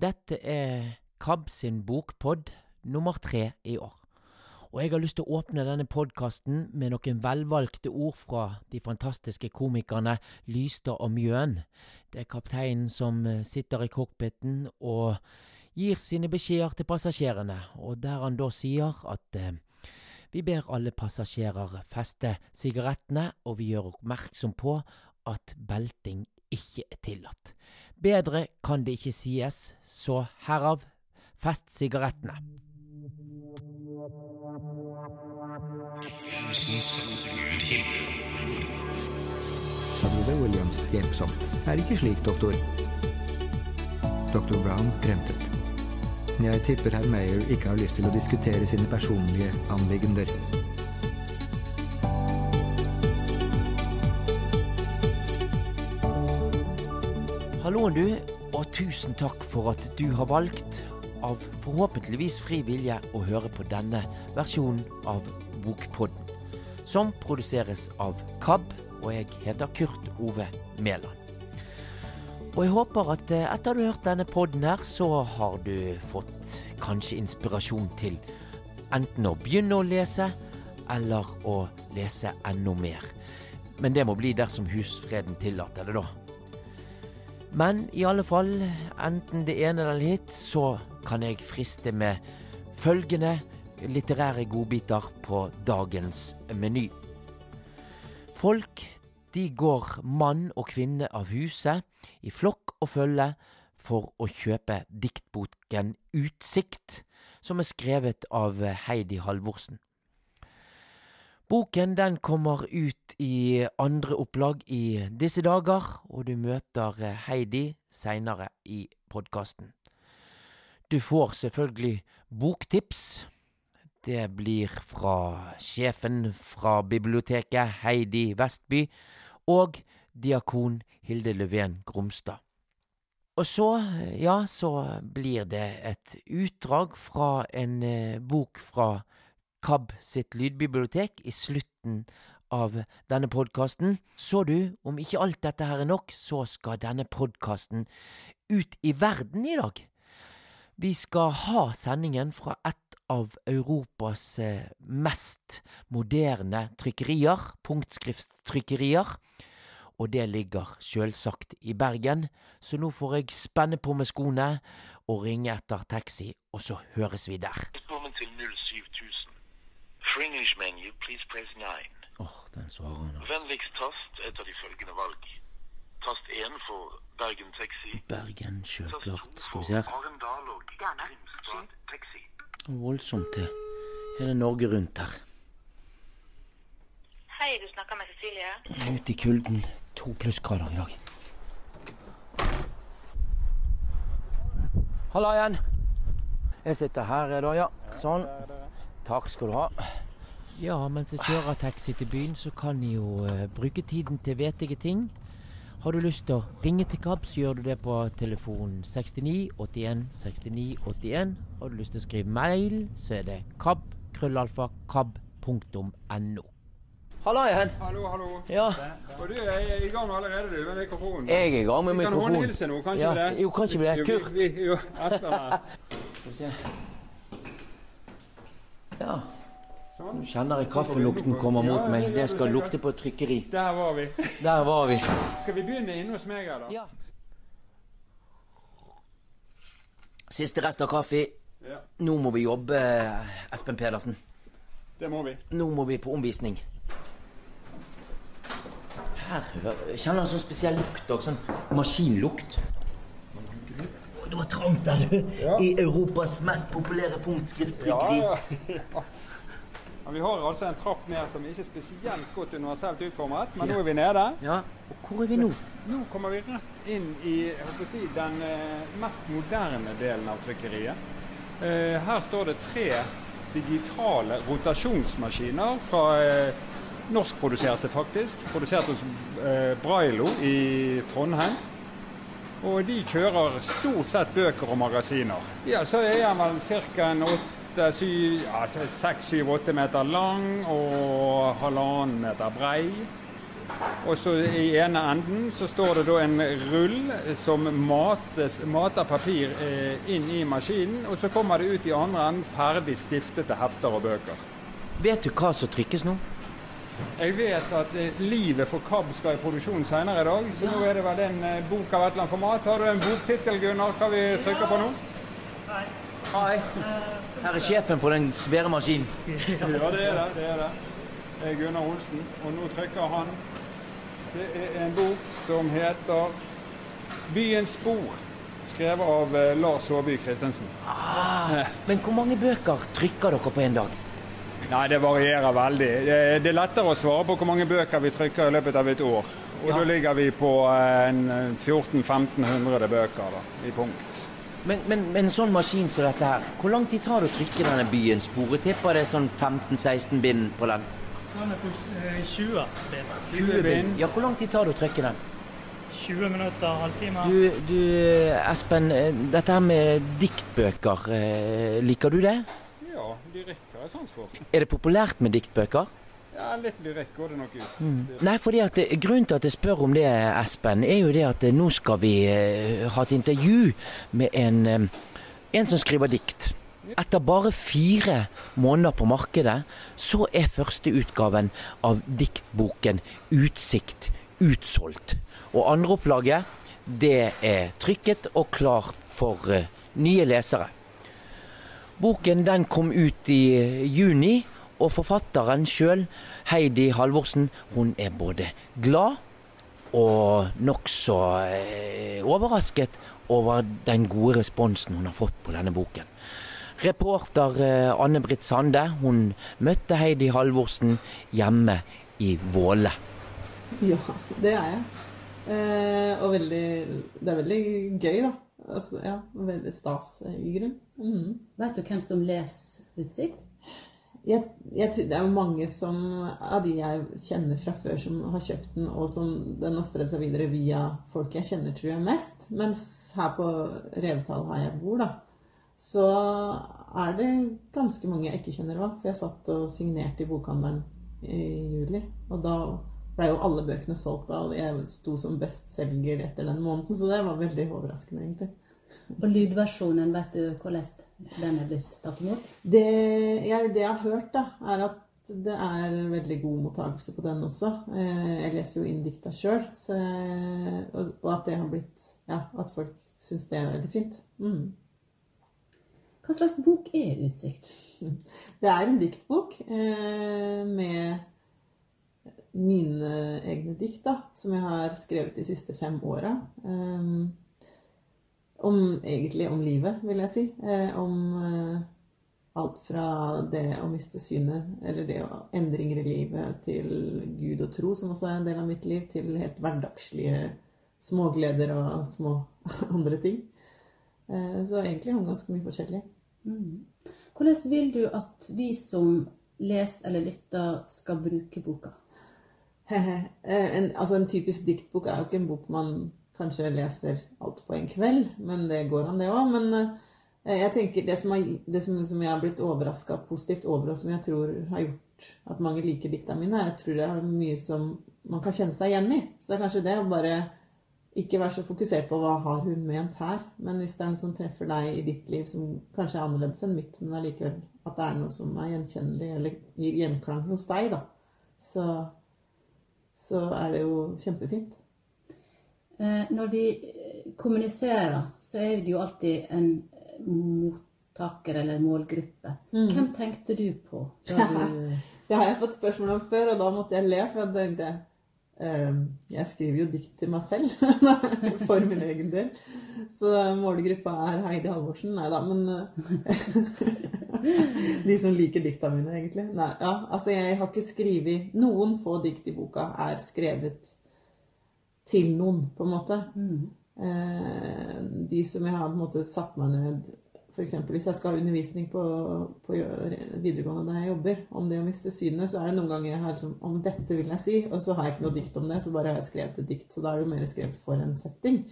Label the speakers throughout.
Speaker 1: Dette er KAB sin bokpod nummer tre i år. Og jeg har lyst til å åpne denne podkasten med noen velvalgte ord fra de fantastiske komikerne Lystad og Mjøen. Det er kapteinen som eh, sitter i cockpiten og gir sine beskjeder til passasjerene, og der han da sier at eh, vi ber alle passasjerer feste sigarettene, og vi gjør oppmerksom på at belting ikke er tillatt. Bedre kan det ikke sies, så herav fest sigarettene.
Speaker 2: Adjø, Williams hjelpsomt. Er ikke slik, doktor? Dr. Brown gremtet. Jeg tipper herr Mayer ikke har lyst til å diskutere sine personlige anliggender.
Speaker 1: Halloen du, og tusen takk for at du har valgt, av forhåpentligvis fri vilje, å høre på denne versjonen av Bokpodden, som produseres av KAB, og jeg heter Kurt Ove Mæland. Og jeg håper at eh, etter du har hørt denne podden her, så har du fått kanskje inspirasjon til enten å begynne å lese, eller å lese enda mer. Men det må bli dersom husfreden tillater det, da. Men i alle fall, enten det ene eller litt, så kan jeg friste med følgende litterære godbiter på dagens meny. Folk, de går mann og kvinne av huset i flokk og følge for å kjøpe diktboken Utsikt, som er skrevet av Heidi Halvorsen. Boken den kommer ut i andre opplag i disse dager, og du møter Heidi seinere i podkasten. Du får selvfølgelig boktips. Det blir fra sjefen fra biblioteket, Heidi Vestby, og diakon Hilde Løven Gromstad. Og så, ja, så blir det et utdrag fra en eh, bok fra KAB sitt lydbibliotek i slutten av denne podkasten. Så du, om ikke alt dette her er nok, så skal denne podkasten ut i verden i dag. Vi skal ha sendingen fra et av Europas eh, mest moderne trykkerier, punktskriftstrykkerier. Og det ligger sjølsagt i Bergen, så nå får jeg spenne på med skoene og ringe etter taxi, og så høres vi der.
Speaker 3: Velkommen til 07000. For English menu, please press 9.
Speaker 1: Åh, den svarer han altså.
Speaker 3: Vennligst tast etter de følgende valg. Tast 1 for Bergen Taxi.
Speaker 1: Bergen, sjølklart. Skal vi se.
Speaker 3: Arendal og Grimstad Taxi.
Speaker 1: Voldsomt til hele Norge rundt her.
Speaker 4: Hei, du snakker med Cecilie.
Speaker 1: Ute i kulden. To plussgrader i dag. Halla igjen. Jeg sitter her, da, ja. Sånn. Takk skal du ha. Ja, mens jeg kjører taxi til byen, så kan jeg jo uh, bruke tiden til vetige ting. Har du lyst til å ringe til KAB, så gjør du det på telefon 69 81 69 81. Har du lyst til å skrive mail, så er det kab, krøllalfa, kab.no. Halla igjen.
Speaker 5: Hallo, hallo.
Speaker 1: Ja,
Speaker 5: Og du er i gang allerede, du, med mikrofonen.
Speaker 1: jeg er i gang med mikrofonen.
Speaker 5: Vi kan håndhilse nå, kanskje
Speaker 1: ja,
Speaker 5: det?
Speaker 1: Jo, kanskje vi det. Kurt.
Speaker 5: Jo, vi, jo, Espen her.
Speaker 1: Skal vi se. Ja,
Speaker 5: Sånn.
Speaker 1: nå kjenner jeg kaffelukten kommer mot meg. Det skal lukte på trykkeri.
Speaker 5: Der var vi.
Speaker 1: Der var vi.
Speaker 5: Skal vi begynne inne hos meg her, da?
Speaker 1: Ja. Siste rest av kaffe.
Speaker 5: Ja,
Speaker 1: Nå må vi jobbe, Espen Pedersen.
Speaker 5: Det må vi.
Speaker 1: Nå må vi på omvisning. Her kjenner en sånn spesiell lukt òg. Sånn maskinlukt. Det var trangt der, du.
Speaker 5: Ja.
Speaker 1: I Europas mest populære punktskrifttrikkeri.
Speaker 5: Ja, ja. Men vi har altså en trapp ned som ikke er spesielt godt universelt utformet, men nå er vi nede.
Speaker 1: Ja. Og hvor er vi nå?
Speaker 5: Nå kommer vi rett inn i si, den eh, mest moderne delen av trykkeriet. Eh, her står det tre digitale rotasjonsmaskiner fra eh, norskproduserte, faktisk. Produsert hos eh, Brailo i Trondheim. Og de kjører stort sett bøker og magasiner. Ja, så er den vel ca. 6-7-8 meter lang og halvannen meter brei. Og så i ene enden så står det da en rull som mates, mater papir eh, inn i maskinen. Og så kommer det ut i andre enden ferdig stiftete hefter og bøker.
Speaker 1: Vet du hva som trykkes nå?
Speaker 5: Jeg vet at eh, livet for KAB skal i produksjon senere i dag, så nå er det vel en eh, bok av et eller annet format. Har du en boktittel, Gunnar, hva vi trykker på nå?
Speaker 1: Hei. Her er sjefen på den svære maskinen.
Speaker 5: Ja, det er det. Det er det. Det er Gunnar Olsen. Og nå trykker han. Det er en bok som heter 'Byens spor', skrevet av eh, Lars Saabye Christensen.
Speaker 1: Ah, men hvor mange bøker trykker dere på en dag?
Speaker 5: Nei, det varierer veldig. Det det er lettere å svare på hvor mange bøker vi trykker i løpet av et år. Og
Speaker 1: Ja.
Speaker 5: da ligger vi på en 1400-1500 bøker da, i punkt.
Speaker 1: Men, men, men en sånn maskin som dette her, hvor lang tid tar det å trykke denne byens spor? Jeg tipper det er sånn 15-16 bind på den.
Speaker 6: Den er på eh, 20 bind.
Speaker 5: 20 bind.
Speaker 1: Ja, hvor lang tid tar det å trykke den?
Speaker 6: 20 minutter, halvtime.
Speaker 1: Du, du Espen, eh, dette her med diktbøker, eh, liker du det?
Speaker 5: Jeg sans for.
Speaker 1: Er det populært med diktbøker?
Speaker 5: Ja, litt lyrikk går det nok ut.
Speaker 1: Nei, fordi at eh, Grunnen til at jeg spør om det, Espen, er jo det at eh, nå skal vi eh, ha et intervju med en, en som skriver dikt. Etter bare fire måneder på markedet, så er første utgaven av diktboken 'Utsikt' utsolgt. Og andreopplaget, det er trykket og klart for nye lesere. Boken den kom ut i juni, og forfatteren sjøl, Heidi Halvorsen, hun er både glad og nokså eh, overrasket over den gode responsen hun har fått på denne boken. Reporter eh, Anne-Britt Sande hun møtte Heidi Halvorsen hjemme i Våle.
Speaker 7: Ja, det er jeg. Eh, og veldig Det er veldig gøy, da. Altså, ja, veldig stas i grunn. Mhm.
Speaker 8: Vet du hvem som leser Utsikt?
Speaker 7: Jeg, jeg, det er mange som, av de jeg kjenner fra før, som har kjøpt den, og som den har spredd seg videre via folk jeg kjenner, tror jeg mest. Mens her på Revetal, her jeg bor, da, så er det ganske mange jeg ikke kjenner òg. For jeg satt og signerte i bokhandelen i juli, og da ble jo alle bøkene solgt da, og jeg sto som bestselger etter den måneden, så det var veldig overraskende, egentlig.
Speaker 8: Og lydversjonen, vet du hvordan den er blitt tatt imot?
Speaker 7: Det jeg, det jeg har hørt, da, er at det er veldig god mottakelse på den også. Eh, Jeg leser jo inn dikta sjøl, og at det har blitt Ja, at folk syns det er veldig fint. Mm.
Speaker 8: Hva slags bok er Utsikt?
Speaker 7: Det er en diktbok eh, med mine egne dikt, da, som jeg har skrevet de siste fem åra. Um, om egentlig om livet, vil jeg si. Eh, om eh, alt fra det å miste synet, eller det å endringer i livet, til Gud og tro, som også er en del av mitt liv, til helt hverdagslige smågleder og små andre ting. Eh, så egentlig om ganske mye forskjellig.
Speaker 8: Mm. Hvordan vil du at vi som leser eller lytter, skal bruke boka?
Speaker 7: Eh, en, altså en typisk diktbok er jo ikke en bok man kanskje leser alt på en kveld, men det går an, det òg. Men eh, jeg tenker det som, har, det som, som jeg har blitt overraska positivt over, og som jeg tror har gjort at mange liker dikta mine, jeg tror det er mye som man kan kjenne seg igjen i. Så det er kanskje det å bare ikke være så fokusert på hva har hun ment her, men hvis det er noe som treffer deg i ditt liv som kanskje er annerledes enn mitt, men allikevel at det er noe som er gjenkjennelig eller gir gjenklang hos deg, da, så, så er det jo kjempefint.
Speaker 8: Eh, når vi eh, kommuniserer, så er det jo alltid en eh, mottaker eller målgruppe. Hvem tenkte du på du
Speaker 7: Det har jeg fått spørsmål om før, og da måtte jeg le, for jeg tenkte ehm, jeg skriver jo dikt til meg selv for min egen del. Så målgruppa er Heidi Halvorsen. Nei da, men eh, De som liker dikta mine, egentlig. Nei, ja, altså jeg har ikke skrevet Noen få dikt i boka er skrevet til noen, på en måte. Mm. de som jeg har på en måte satt meg ned F.eks. hvis jeg skal ha undervisning på, på videregående der jeg jobber, om det å miste synet, så er det noen ganger jeg har liksom Om dette vil jeg si, og så har jeg ikke noe dikt om det, så bare har jeg skrevet et dikt. Så da er det jo mer skrevet for en setting.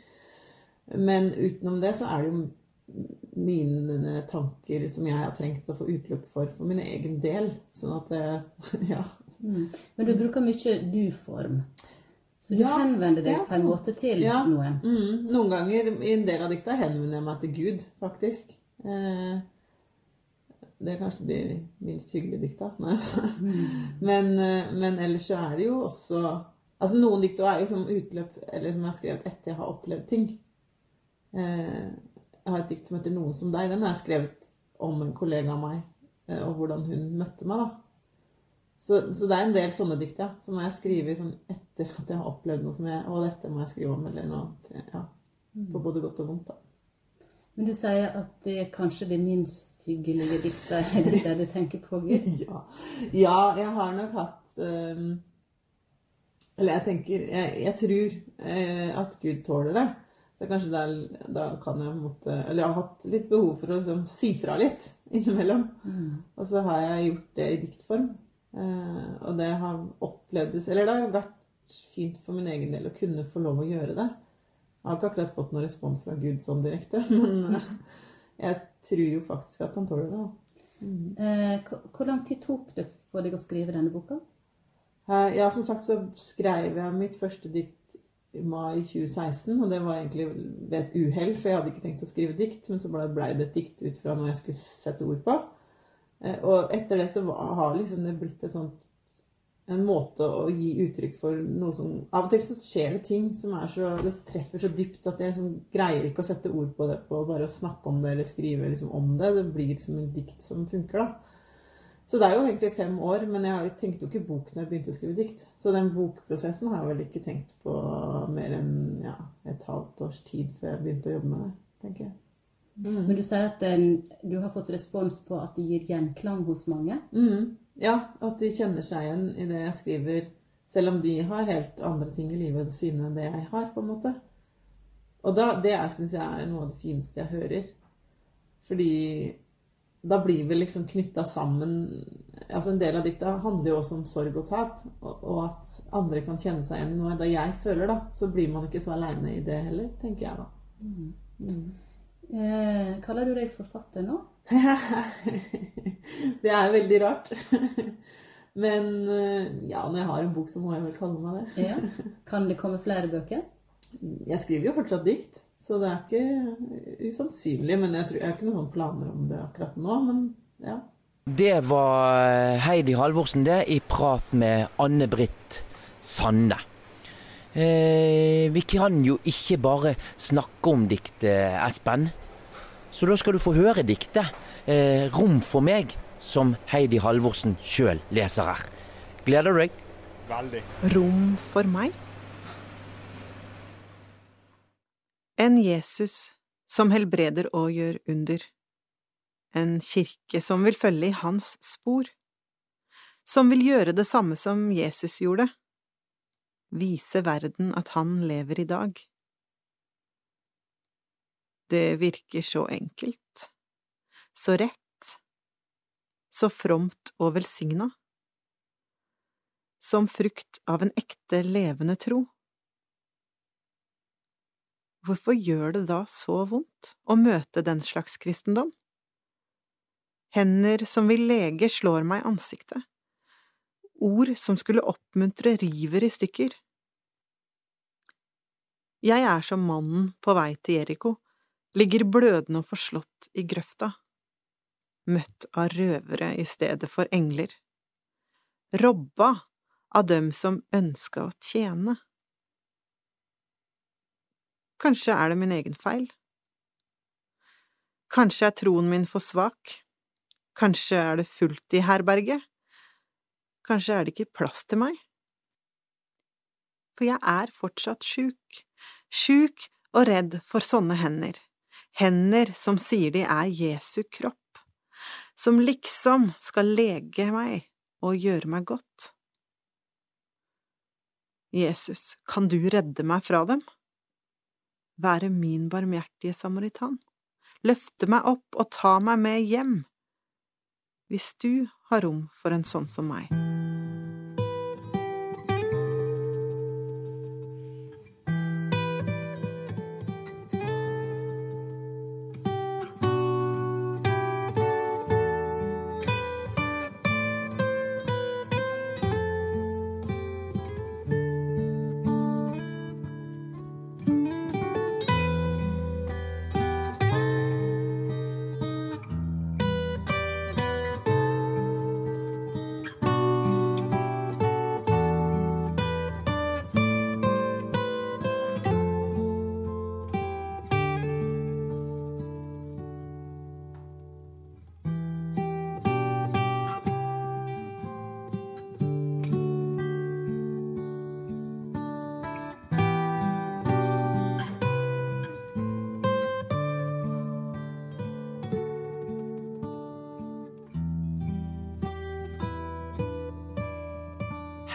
Speaker 7: Men utenom det så er det jo mine tanker som jeg har trengt å få utløp for for min egen del. Sånn at det, Ja.
Speaker 8: Mm. Men du bruker mye du-form. Så du
Speaker 7: Ja,
Speaker 8: henvender deg på en måte til
Speaker 7: Ja.
Speaker 8: noen.
Speaker 7: Mm, noen ganger i en del av dikta henvender jeg meg til Gud, faktisk. Eh, det er kanskje de minst hyggelige dikta. Nei. Men, eh, men ellers så er det jo også Altså Noen dikt er jo som utløp Eller som jeg har skrevet etter jeg har opplevd ting. Eh, jeg har et dikt som heter 'Noen som deg'. Den har jeg skrevet om en kollega av meg, eh, og hvordan hun møtte meg. da. Så, så det er en del sånne dikt ja, som jeg skriver sånn etter at jeg har opplevd noe som jeg Og dette må jeg skrive om, eller noe. Ja, på både godt og vondt, da.
Speaker 8: Men du sier at det er kanskje det minst hyggelige diktet er det du tenker på, Gud?
Speaker 7: Ja, ja jeg har nok hatt um, Eller jeg tenker Jeg, jeg tror uh, at Gud tåler det. Så kanskje da, da kan jeg på en måte Eller jeg har hatt litt behov for å liksom, si fra litt innimellom. Og så har jeg gjort det i diktform. Eh, og det har opplevdes Eller det har vært fint for min egen del å kunne få lov å gjøre det. Jeg har ikke akkurat fått noen respons fra Gud sånn direkte, men eh, jeg tror jo faktisk at han tåler det. Mm.
Speaker 8: Eh, hvor- lang tid tok det for deg å skrive denne boka?
Speaker 7: Ja, som sagt så skrev jeg mitt første dikt i mai 2016, og det var egentlig ved et uhell, for jeg hadde ikke tenkt å skrive dikt, men så blei ble det et dikt ut fra noe jeg skulle sette ord på. Eh, Og etter det så har liksom det blitt sånt en måte å gi uttrykk for noe som Av og til så skjer det ting som så Det treffer så dypt at jeg liksom greier ikke å sette ord på det på bare å snakke om det eller skrive liksom om det. Det blir liksom en dikt som funker, da. Så det er jo egentlig fem år, men jeg tenkte jo ikke bok når jeg begynte å skrive dikt. Så den bokprosessen har jeg vel ikke tenkt på mer enn ja, et halvt års tid før jeg begynte å jobbe med det, tenker jeg.
Speaker 8: Men du sier at den, du har fått respons på at det gir gjenklang hos mange.
Speaker 7: Mm. Ja, at de kjenner seg igjen i det jeg skriver, selv om de har helt andre ting i livet sine enn det jeg har, på en måte. Og da, det syns jeg er noe av det fineste jeg hører. Fordi da blir vi liksom knytta sammen altså En del av dikta handler jo også om sorg og tap, og, og at andre kan kjenne seg igjen i noe Da jeg føler, da. Så blir man ikke så aleine i det heller, tenker jeg da.
Speaker 8: Eh, kaller du deg forfatter nå?
Speaker 7: det er veldig rart. Men eh, ja, når jeg har en bok, så må jeg vel kalle meg det.
Speaker 8: Ja. Kan det komme flere bøker?
Speaker 7: Jeg skriver jo fortsatt dikt, så det er ikke usannsynlig. Men jeg, tror, jeg har ikke noen planer om det akkurat nå. Men ja.
Speaker 1: Det var Heidi Halvorsen, det, i prat med Anne-Britt Sande. Eh, vi kan jo ikke bare snakke om diktet, Espen. Så da skal du få høre diktet eh, 'Rom for meg', som Heidi Halvorsen sjøl leser her. Gleder du deg?
Speaker 5: Veldig.
Speaker 9: Rom for meg? En Jesus som helbreder og gjør under. En kirke som vil følge i hans spor. Som vil gjøre det samme som Jesus gjorde. Vise verden at han lever i dag. Det virker så enkelt. Så rett. Så fromt og velsigna. Som frukt av en ekte, levende tro. Hvorfor gjør det da så vondt å møte den slags kristendom? Hender som vil lege, slår meg i ansiktet. Ord som skulle oppmuntre, river i stykker. Jeg er som mannen på vei til Jeriko, ligger blødende og forslått i grøfta, møtt av røvere i stedet for engler, robba av dem som ønska å tjene. Kanskje er det min egen feil. Kanskje er troen min for svak. Kanskje er det fullt i herberget. Kanskje er det ikke plass til meg. For jeg er fortsatt sjuk, sjuk og redd for sånne hender, hender som sier de er Jesu kropp, som liksom skal lege meg og gjøre meg godt. Jesus, kan du redde meg fra dem? Være min barmhjertige samaritan, løfte meg opp og ta meg med hjem, hvis du har rom for en sånn som meg.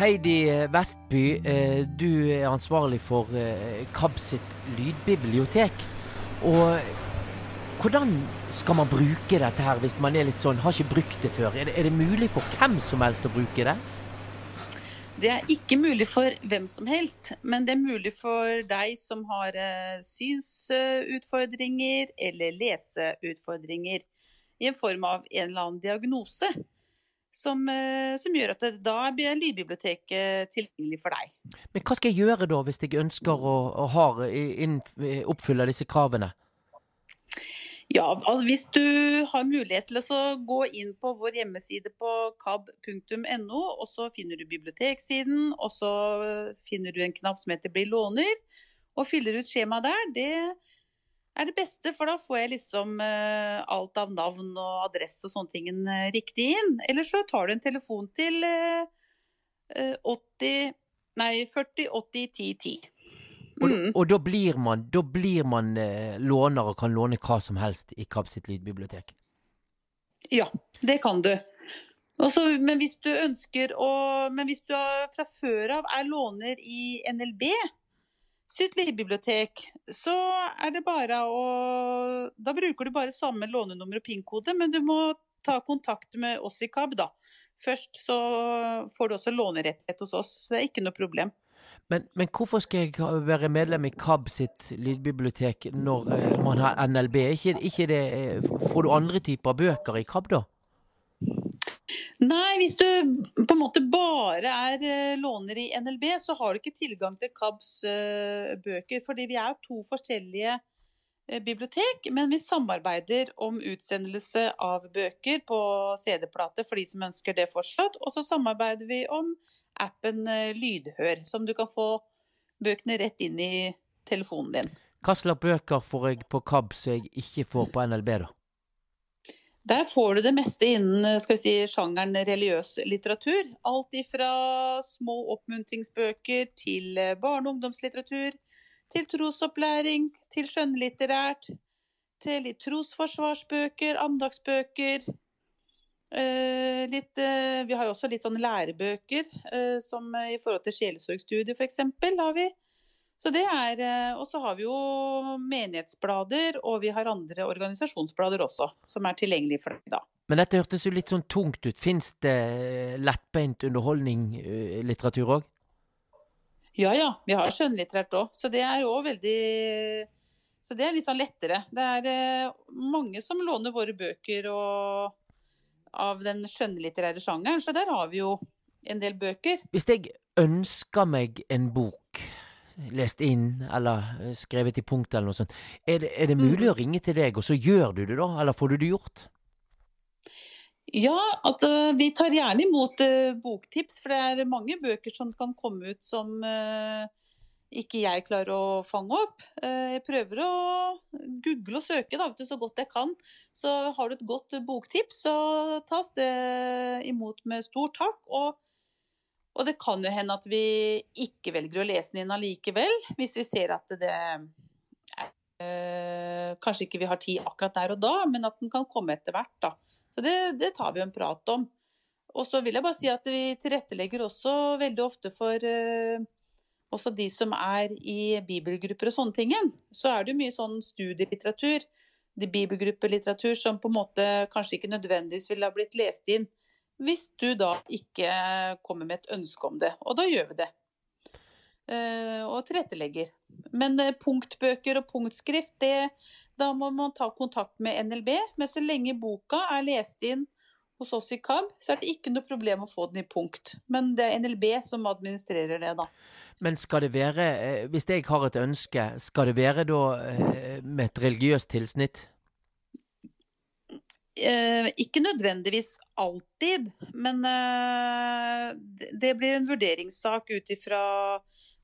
Speaker 1: Heidi Vestby, eh, du er ansvarlig for eh, KAB sitt lydbibliotek. Og hvordan skal man bruke dette her hvis man er litt sånn, har ikke brukt det før? Er det, er det mulig for hvem som helst å bruke det?
Speaker 10: Det er ikke mulig for hvem som helst, men det er mulig for deg som har eh, synsutfordringer eller leseutfordringer i en form av en eller annen diagnose. Som, eh, som gjør at det, da blir lydbiblioteket tilgjengelig for deg.
Speaker 1: Men hva skal jeg gjøre da, hvis jeg ønsker å, å har, inn, oppfylle disse kravene?
Speaker 10: Ja, altså Hvis du har mulighet til å gå inn på vår hjemmeside på kab.no, og så finner du biblioteksiden, og så finner du en knapp som heter 'bli låner', og fyller ut skjemaet der, det er det beste, for da får jeg liksom uh, alt av navn og adresse og sånne ting uh, riktig inn. Eller så tar du en telefon til uh, 80 Nei, 40 80 10 10.
Speaker 1: Og, mm. og, da blir man, da blir man låner og kan låne hva som helst i KAB sitt lydbibliotek?
Speaker 10: Ja, det kan du. Også, men hvis du ønsker å Men hvis du fra før av er låner i NLB, sitt lydbibliotek, så er det bare å Da bruker du bare samme lånenummer og PIN-kode, men du må ta kontakt med oss i KAB, da. Først så får du også lånerettighet hos oss, så det er ikke noe problem.
Speaker 1: Men, men hvorfor skal jeg være medlem i KAB sitt lydbibliotek når eh, man har NLB? Ikke, ikke det, eh, får du andre typer bøker i KAB, da?
Speaker 10: Nei, hvis du på en måte bare er eh, låner i NLB, så har du ikke tilgang til KABs eh, bøker. Fordi vi er to forskjellige eh, bibliotek, men vi samarbeider om utsendelse av bøker på CD-plate for de som ønsker det fortsatt. Og så samarbeider vi om appen Lydhør, som du kan få bøkene rett inn i telefonen din.
Speaker 1: Hva slags bøker får jeg på KAB som jeg ikke får på NLB, da?
Speaker 10: Der får du det meste innen vi si, sjangeren religiøs litteratur. Alt ifra små oppmuntringsbøker til eh, barne- og ungdomslitteratur, til trosopplæring, til skjønnlitterært, til litt trosforsvarsbøker, andagsbøker. Eh, litt, eh, vi har jo også litt sånn lærebøker, eh, som i forhold til sjelesorgstudier f.eks. har vi. Så det er, eh, Og så har vi jo menighetsblader, og vi har andre organisasjonsblader også, som er tilgjengelige for deg da.
Speaker 1: Men dette hørtes jo litt sånn tungt ut. Fins det eh, lettbeint underholdning-litteratur eh, òg?
Speaker 10: Ja ja, vi har skjønnlitterært òg. Så det er òg veldig Så det er litt sånn lettere. Det er mange som låner våre bøker og, av den skjønnlitterære sjangeren, så der har vi jo en del bøker.
Speaker 1: Hvis jeg ønsker meg en bok lest inn eller eh, skrevet i punkt eller noe sånt. Er det, er det mulig mm. å ringe til deg, og så gjør du det da, eller får du det gjort?
Speaker 10: Ja, uh, vi tar gjerne imot uh, boktips, for det er mange bøker som kan komme ut som uh, ikke jeg klarer å fange opp. jeg prøver å google og søke da, så godt jeg kan. Så har du et godt boktips, så tas det imot med stor takk. Og og det kan jo hende at vi ikke velger å lese den inn allikevel, hvis vi ser at det eh, Kanskje ikke vi har tid akkurat der og da, men at den kan komme etter hvert. Da. Så det, det, tar vi en prat om. Og så vil jeg bare si at vi tilrettelegger også veldig ofte for eh, også de som er i bibelgrupper og sånne ting. Så er det jo mye sånn studielitteratur, bibelgruppelitteratur som på en måte kanskje ikke nødvendigvis ville ha blitt lest inn hvis du da ikke kommer med et ønske om det. Og da gjør vi det. Eh, og tilrettelegger. Men eh, punktbøker og punktskrift, det, da må man ta kontakt med NLB. Men så lenge boka er lest inn hos oss i KAB, så er det ikke noe problem å få den i punkt. Men det er NLB som administrerer det, da.
Speaker 1: Men skal det være, eh, hvis jeg har et ønske, skal det være da med et religiøst tilsnitt?
Speaker 10: Eh, ikke nødvendigvis alltid, men eh, det blir en vurderingssak ut ifra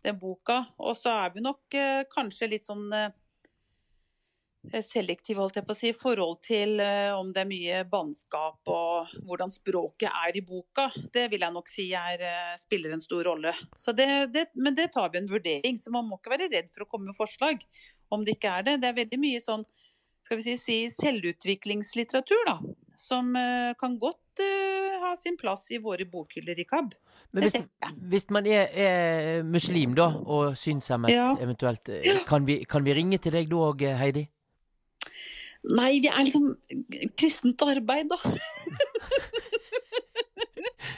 Speaker 10: den boka. Og så er vi nok eh, kanskje litt sånn eh, selektiv, holdt jeg på å si, i forhold til eh, om det er mye bannskap og hvordan språket er i boka. Det vil jeg nok si er, eh, spiller en stor rolle. Det, det, men det tar vi en vurdering, så man må ikke være redd for å komme med forslag om det ikke er det. Det er veldig mye sånn skal vi si, si selvutviklingslitteratur, da. Som uh, kan godt uh, ha sin plass i våre bokhyller i KAB.
Speaker 1: Men hvis, hvis man er, er muslim, da, og synshemmet
Speaker 10: Ja.
Speaker 1: eventuelt, eh, kan vi, kan vi ringe til deg da òg, Heidi?
Speaker 10: Nei, vi er liksom kristent arbeid, da.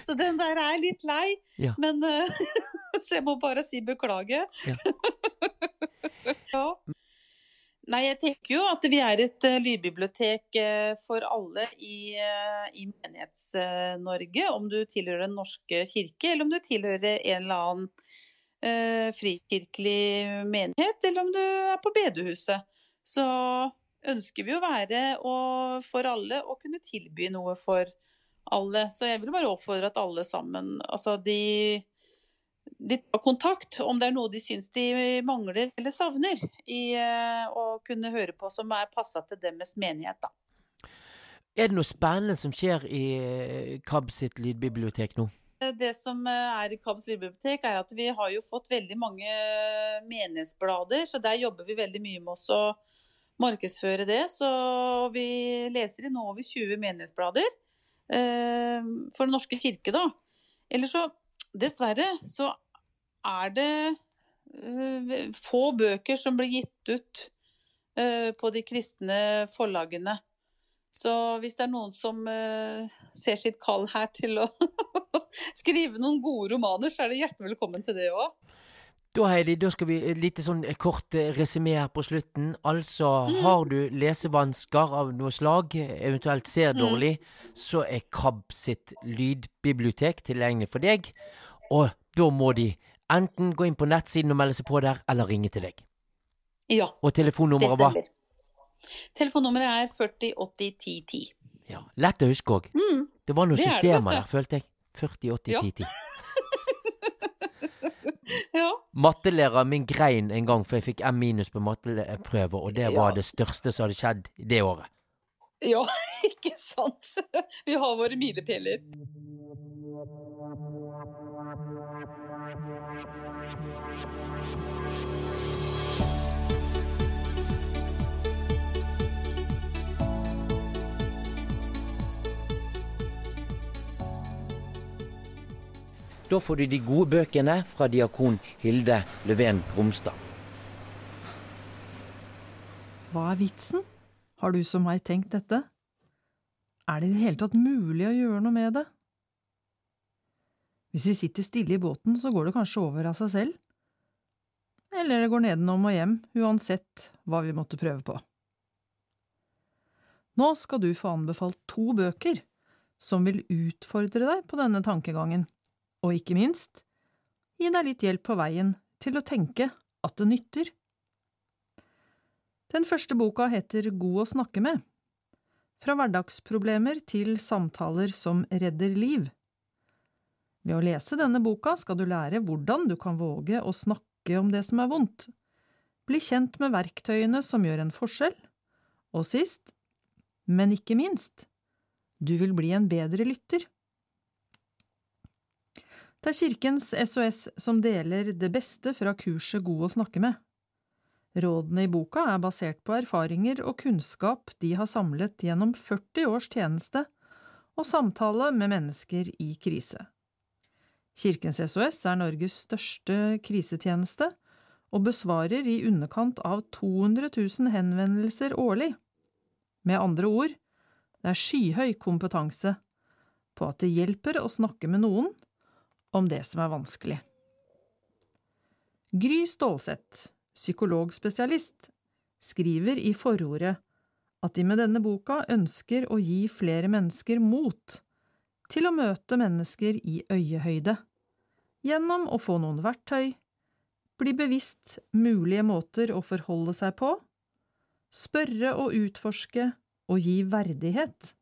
Speaker 10: Så den der er litt lei.
Speaker 1: Ja.
Speaker 10: Men uh, Så jeg må bare si beklage.
Speaker 1: Ja.
Speaker 10: Ja. Nei, jeg tenker jo at vi er et eh, lydbibliotek eh, for alle i, uh, i Menighets-Norge. Om du tilhører Den norske kirke, eller om du tilhører en eller annen eh, frikirkelig menighet, eller om du er på bedehuset. Så ønsker vi å være og for alle og kunne tilby noe for alle. Så jeg vil bare oppfordre at alle sammen altså de, de tar kontakt om det er noe de syns de mangler eller savner i eh, å kunne høre på som er passa til deres menighet. da.
Speaker 1: Er det noe spennende som skjer i eh, KAB sitt lydbibliotek nå?
Speaker 10: Det som eh, er i KABs lydbibliotek, er at vi har jo fått veldig mange menighetsblader, så der jobber vi veldig mye med oss å markedsføre det. Så vi leser i nå over 20 menighetsblader eh, for Den norske kirke, da. Eller så, dessverre, så er det eh, få bøker som blir gitt ut eh, på de kristne forlagene. Så hvis det er noen som eh, ser sitt kall her til å skrive noen gode romaner, så er det hjertelig velkommen til det òg.
Speaker 1: Da Heidi, da skal vi litt sånn kort resymé her på slutten. Altså, har du lesevansker av noe slag, eventuelt ser
Speaker 10: Mm.
Speaker 1: dårlig, så er KAB sitt lydbibliotek tilgjengelig for deg. Og da må de enten gå inn på nettsiden og melde seg på der, eller ringe til deg.
Speaker 10: Ja,
Speaker 1: Og telefonnummeret var
Speaker 10: stemmer. Telefonnummeret er 40 80 10 10.
Speaker 1: ja, lett å huske òg.
Speaker 10: Mm.
Speaker 1: Det var noen
Speaker 10: Det er det,
Speaker 1: systemer der, følte jeg. 40, 80,
Speaker 10: Ja.
Speaker 1: 10, 10.
Speaker 10: Ja.
Speaker 1: Mattelæreren min grein en gang, for jeg fikk M minus på matteprøve, og det var
Speaker 10: Ja.
Speaker 1: det største som hadde skjedd det året.
Speaker 10: ja, ikke sant? Vi har våre milepæler.
Speaker 1: Da får du de gode bøkene fra diakon Hilde Løven Gromstad.
Speaker 11: Hva er vitsen? Har du som meg tenkt dette? Er det i det hele tatt mulig å gjøre noe med det? Hvis vi sitter stille i båten, så går det kanskje over av seg selv. Eller det går nedenom og hjem, uansett hva vi måtte prøve på. Nå skal du få anbefalt to bøker som vil utfordre deg på denne tankegangen, og ikke minst gi deg litt hjelp på veien til å tenke at det nytter. Den første boka heter God å snakke med. Fra hverdagsproblemer til samtaler som redder liv. Ved å lese denne boka skal du lære hvordan du kan våge å snakke om det som er vondt, bli kjent med verktøyene som gjør en forskjell, og sist, men ikke minst, du vil bli en bedre lytter. Det er Kirkens SOS som deler det beste fra kurset God å snakke med. Rådene i boka er basert på erfaringer og kunnskap de har samlet gjennom 40 års tjeneste og samtale med mennesker i krise. Kirkens SOS er Norges største krisetjeneste og besvarer i underkant av 200 000 henvendelser årlig. Med andre ord, det er skyhøy kompetanse på at det hjelper å snakke med noen om det som er vanskelig. Gry Stålseth, psykologspesialist, skriver i forordet at de med denne boka ønsker å gi flere mennesker mot til å møte mennesker i øyehøyde, gjennom å få noen verktøy, bli bevisst mulige måter å forholde seg på, spørre og utforske og gi verdighet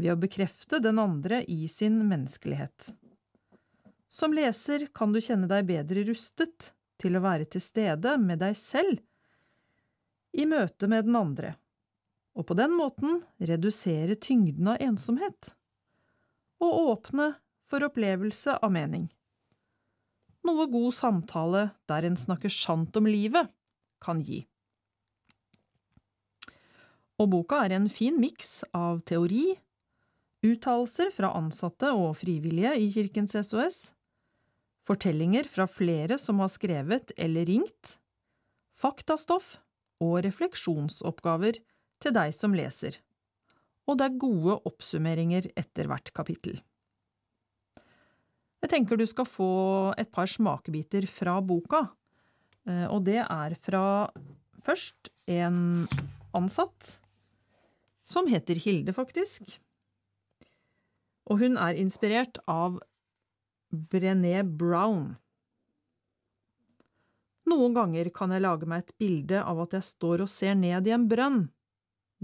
Speaker 11: ved å bekrefte den andre i sin menneskelighet. Som leser kan du kjenne deg bedre rustet til å være til stede med deg selv i møte med den andre, og på den måten redusere tyngden av ensomhet, og åpne for opplevelse av mening. Noe god samtale der en snakker sant om livet, kan gi. Og boka er en fin miks av teori, uttalelser fra ansatte og frivillige i Kirkens SOS, Fortellinger fra flere som har skrevet eller ringt. Faktastoff og refleksjonsoppgaver til deg som leser. Og det er gode oppsummeringer etter hvert kapittel. Jeg tenker du skal få et par smakebiter fra boka, eh, og det er fra først en ansatt som heter Hilde, faktisk. Og hun er inspirert av Brené Brown. Noen ganger kan jeg lage meg et bilde av at jeg står og ser ned i en brønn.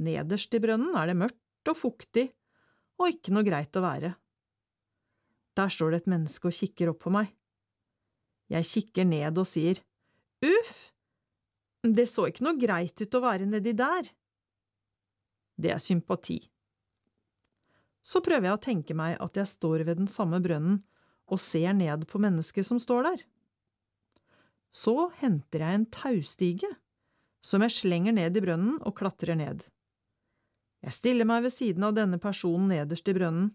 Speaker 11: Nederst i brønnen er det mørkt og fuktig og ikke noe greit å være. Der står det et menneske og kikker opp på meg. Jeg kikker ned og sier, Uff, det så ikke noe greit ut å være nedi der. Det er sympati. Så prøver jeg å tenke meg at jeg står ved den samme brønnen og ser ned på mennesket som står der. Så henter jeg en taustige, som jeg slenger ned i brønnen og klatrer ned. Jeg stiller meg ved siden av denne personen nederst i brønnen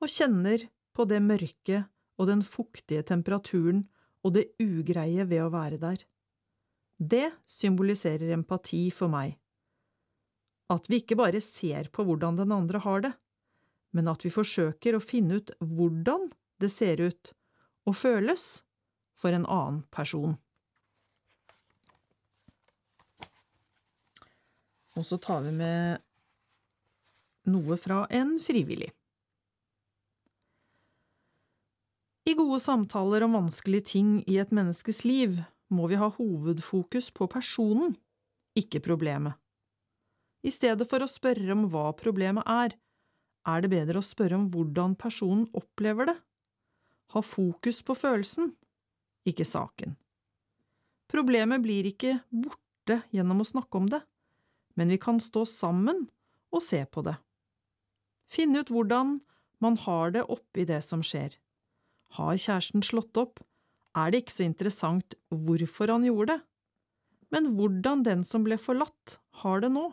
Speaker 11: og kjenner på det mørke og den fuktige temperaturen og det ugreie ved å være der. Det symboliserer empati for meg. At vi ikke bare ser på hvordan den andre har det, men at vi forsøker å finne ut hvordan det ser ut og føles for en annen person. Og så tar vi med noe fra en frivillig. I gode samtaler om vanskelige ting i et menneskes liv må vi ha hovedfokus på personen, ikke problemet. I stedet for å spørre om hva problemet er, er det bedre å spørre om hvordan personen opplever det. Ha fokus på følelsen, ikke saken. Problemet blir ikke borte gjennom å snakke om det, men vi kan stå sammen og se på det. Finne ut hvordan man har det oppi det som skjer. Har kjæresten slått opp, er det ikke så interessant hvorfor han gjorde det, men hvordan den som ble forlatt, har det nå.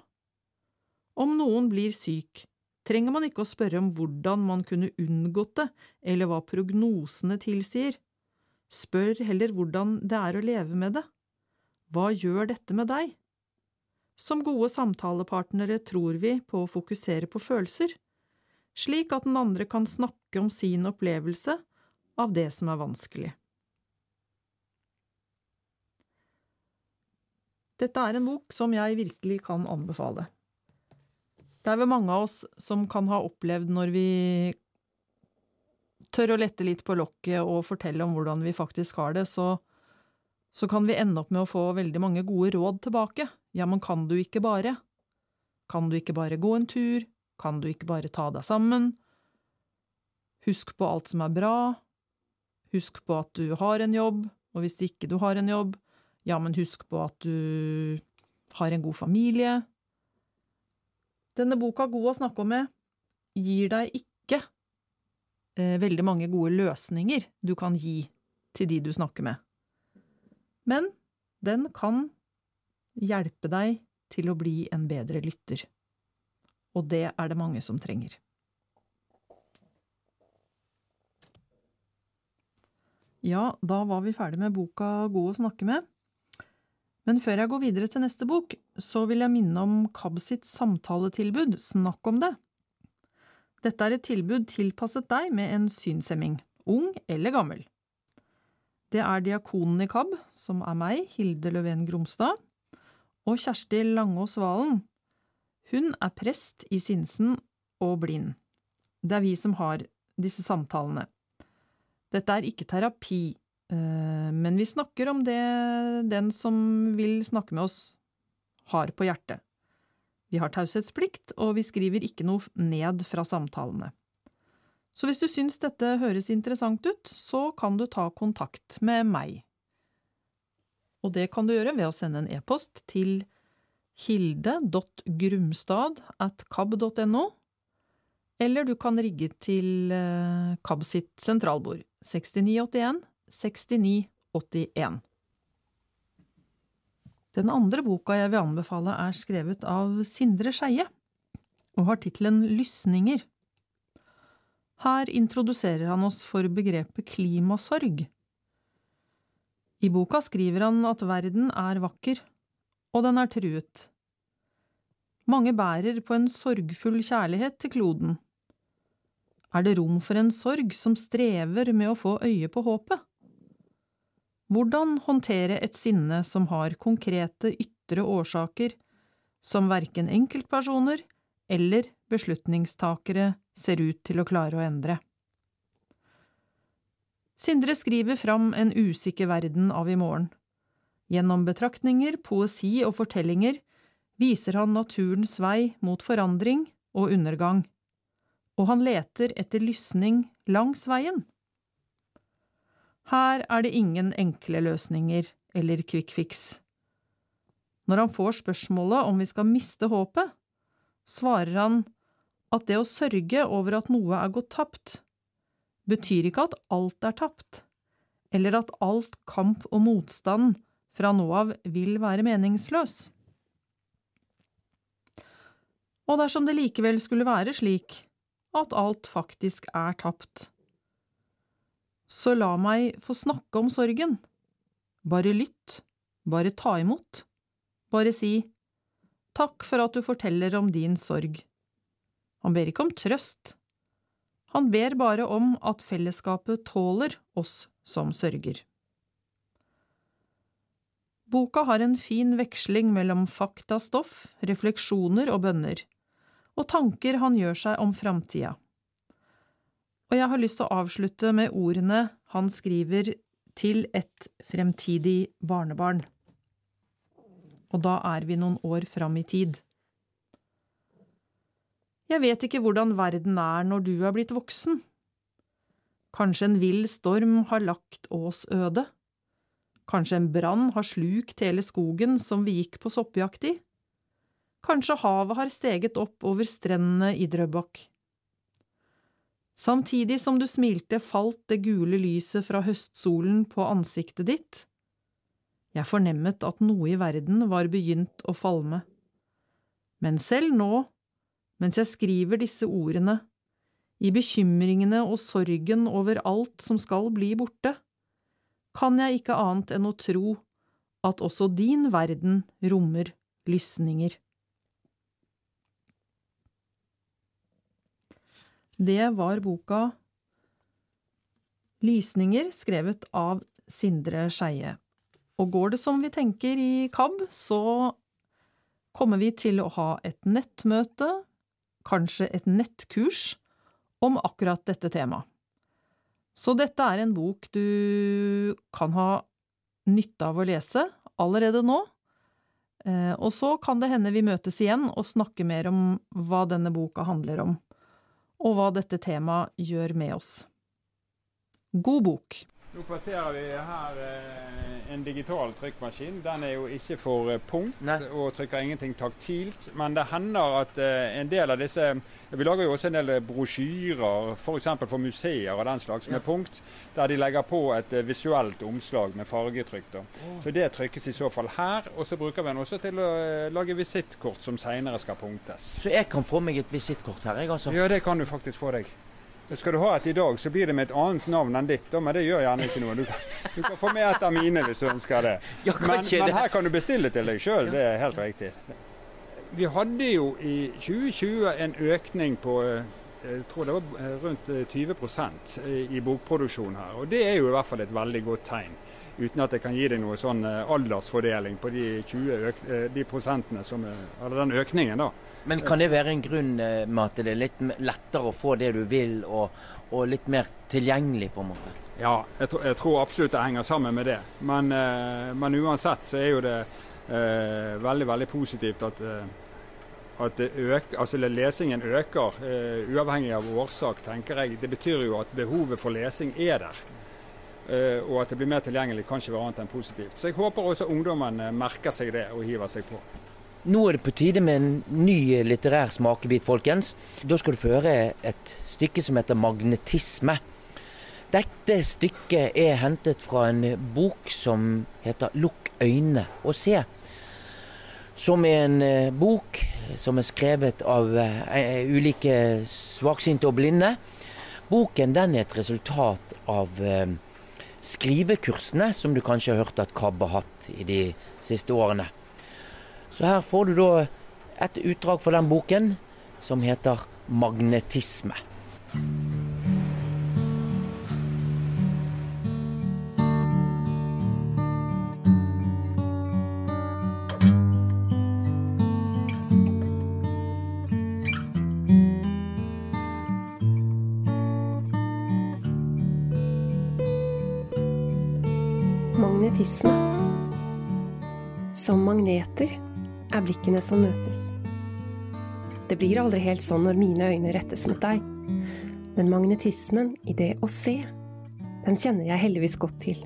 Speaker 11: Om noen blir syk, trenger man ikke å spørre om hvordan man kunne unngått det, eller hva prognosene tilsier. Spør heller hvordan det er å leve med det. Hva gjør dette med deg? Som gode samtalepartnere tror vi på å fokusere på følelser, slik at den andre kan snakke om sin opplevelse av det som er vanskelig. Dette er en bok som jeg virkelig kan anbefale. Det er vel mange av oss som kan ha opplevd når vi tør å lette litt på lokket og fortelle om hvordan vi faktisk har det, så, så kan vi ende opp med å få veldig mange gode råd tilbake. Ja, men kan du ikke bare? Kan du ikke bare gå en tur? Kan du ikke bare ta deg sammen? Husk på alt som er bra. Husk på at du har en jobb, og hvis ikke du har en jobb, ja, men husk på at du har en god familie. Denne boka, God å snakke om med, gir deg ikke eh, veldig mange gode løsninger du kan gi til de du snakker med. Men den kan hjelpe deg til å bli en bedre lytter. Og det er det mange som trenger. Ja, da var vi ferdig med boka God å snakke med. Men før jeg går videre til neste bok, så vil jeg minne om KAB sitt samtaletilbud Snakk om det. Dette er et tilbud tilpasset deg med en synshemming, ung eller gammel. Det er diakonen i KAB, som er meg, Hilde Løven Gromstad, og Kjersti Langås Valen. Hun er prest i Sinsen og blind. Det er vi som har disse samtalene. Dette er ikke terapi, Eh, men vi snakker om det den som vil snakke med oss, har på hjertet. Vi har taushetsplikt, og vi skriver ikke noe ned fra samtalene. Så hvis du syns dette høres interessant ut, så kan du ta kontakt med meg. Og det kan du gjøre ved å sende en e-post til hilde.grumstad eller du kan rigge til KAB eh, sitt sentralbord, 6981 6981. Den andre boka jeg vil anbefale, er skrevet av Sindre Skeie og har tittelen Lysninger. Her introduserer han oss for begrepet klimasorg, I boka skriver han at verden er vakker, og den er truet. Mange bærer på en sorgfull kjærlighet til kloden. Er det rom for en sorg som strever med å få øye på håpet? Hvordan håndtere et sinne som har konkrete ytre årsaker som verken enkeltpersoner eller beslutningstakere ser ut til å klare å endre? Sindre skriver fram en usikker verden av i morgen. Gjennom betraktninger, poesi og fortellinger viser han naturens vei mot forandring og undergang, og han leter etter lysning langs veien. Her er det ingen enkle løsninger eller fix. Når han får spørsmålet om vi skal miste håpet, svarer han at det å sørge over at noe er gått tapt, betyr ikke at alt er tapt, eller at alt kamp og motstand fra nå av vil være meningsløs. Og dersom det likevel skulle være slik at alt faktisk er tapt, så la meg få snakke om sorgen. Bare lytt, bare ta imot, bare si takk for at du forteller om din sorg. Han ber ikke om trøst, han ber bare om at fellesskapet tåler oss som sørger. Boka har en fin veksling mellom faktastoff, refleksjoner og bønner, og tanker han gjør seg om framtida. Og jeg har lyst til å avslutte med ordene han skriver til et fremtidig barnebarn. Og da er vi noen år fram i tid. Jeg vet ikke hvordan verden er når du er blitt voksen. Kanskje en vill storm har lagt Ås øde? Kanskje en brann har slukt hele skogen som vi gikk på soppjakt i? Kanskje havet har steget opp over strendene i Drøbak? Samtidig som du smilte, falt det gule lyset fra høstsolen på ansiktet ditt. Jeg fornemmet at noe i verden var begynt å falme. Men selv nå, mens jeg skriver disse ordene, i bekymringene og sorgen over alt som skal bli borte, kan jeg ikke annet enn å tro at også din verden rommer lysninger. Det var boka Lysninger, skrevet av Sindre Skeie. Og går det som vi tenker i KAB, så kommer vi til å ha et nettmøte kanskje et nettkurs om akkurat dette temaet. Så dette er en bok du kan ha nytte av å lese allerede nå. Eh, og så kan det hende vi møtes igjen og snakker mer om hva denne boka handler om, og hva dette temaet gjør med oss. God bok!
Speaker 5: Nå passerer vi her eh, en digital trykkmaskin. Den er jo ikke for eh, punkt Nei. og trykker ingenting taktilt. Men det hender at eh, en del av disse Vi lager jo også en del brosjyrer f.eks. For, for museer og den slags med punkt, der de legger på et visuelt omslag med fargetrykk. Da. Så det trykkes i så fall her. Og så bruker vi den også til å lage visittkort som senere skal punktes.
Speaker 1: Så jeg kan få meg et visittkort her, jeg altså?
Speaker 5: Ja, det kan du faktisk få deg. Skal du ha et i dag, så blir det med et annet navn enn ditt. Men det gjør gjerne ikke noe. Du kan, du kan få med et av mine hvis du ønsker det. Men, men her kan du bestille til deg sjøl. Det er helt riktig. Vi hadde jo i 2020 en økning på eh, jeg tror det var eh, rundt 20 eh, i bokproduksjon her. Og det er jo i hvert fall et veldig godt tegn. Uten at jeg kan gi deg noe sånn aldersfordeling på de, 20 de prosentene som, eller den økningen. da.
Speaker 1: Men kan det være en grunn eh, med at det er litt lettere å få det du vil, og, og litt mer tilgjengelig, på en måte?
Speaker 5: Ja, jeg, tror, jeg tror absolutt det henger sammen med det. Men, eh, men uansett så er jo det eh, veldig, veldig positivt at, eh, at øker, altså lesingen øker, eh, uavhengig av årsak, tenker jeg. Det betyr jo at behovet for lesing er der. Uh, og at det blir mer tilgjengelig, kan ikke være annet enn positivt. Så jeg håper også ungdommen merker seg det og hiver seg på.
Speaker 1: Nå er det på tide med en ny litterær smakebit, folkens. Da skal du få høre et stykke som heter 'Magnetisme'. Dette stykket er hentet fra en bok som heter 'Lukk øynene og se'. Som er en eh, bok som er skrevet av uh, ulike svaksynte og blinde. Boken den er et resultat av skrivekursene som du kanskje har hørt at KAB har hatt i de siste årene. Så her får du da et utdrag fra den boken som heter Magnetisme.
Speaker 12: magnetisme. Som magneter er blikkene som møtes. Det blir aldri helt sånn når mine øyne rettes mot deg, men magnetismen i det å se, den kjenner jeg heldigvis godt til.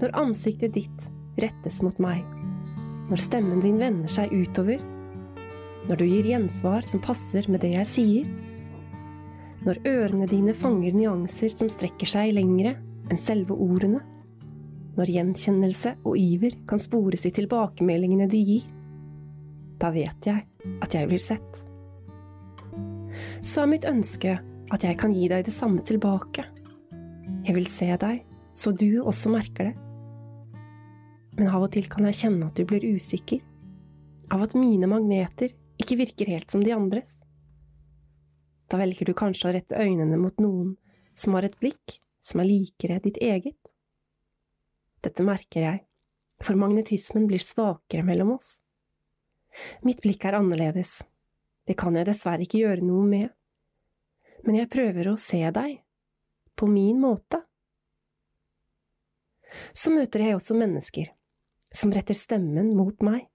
Speaker 12: Når ansiktet ditt rettes mot meg, når stemmen din vender seg utover, når du gir gjensvar som passer med det jeg sier, når ørene dine fanger nyanser som strekker seg lengre enn selve ordene, når gjenkjennelse og iver kan spores i tilbakemeldingene du gir, da vet jeg at jeg blir sett. Så er mitt ønske at jeg kan gi deg det samme tilbake. Jeg vil se deg, så du også merker det. Men av og til kan jeg kjenne at du blir usikker, av at mine magneter ikke virker helt som de andres. Da velger du kanskje å rette øynene mot noen som har et blikk som er likere ditt eget. Dette merker jeg, for magnetismen blir svakere mellom oss. Mitt blikk er annerledes, det kan jeg dessverre ikke gjøre noe med, men jeg prøver å se deg, på min måte. Så møter jeg også mennesker som retter stemmen mot meg,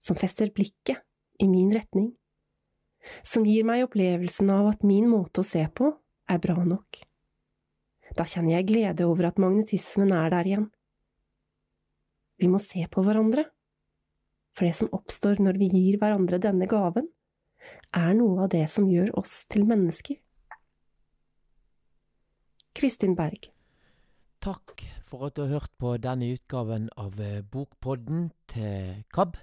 Speaker 12: som fester blikket i min retning, som gir meg opplevelsen av at min måte å se på er bra nok. Da kjenner jeg glede over at magnetismen er der igjen. Vi må se på hverandre, for det som oppstår når vi gir hverandre denne gaven, er noe av det som gjør oss til mennesker. Kristin Berg
Speaker 1: Takk for at du har hørt på denne utgaven av eh, Bokpodden til KAB.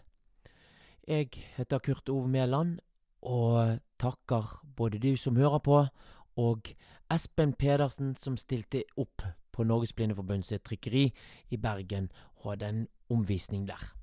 Speaker 1: Jeg heter Kurt Ove Mæland, og takker både du som hører på, og Espen Pedersen som stilte opp på Norges Blindeforbund sitt trykkeri i Bergen og hadde en omvisning der.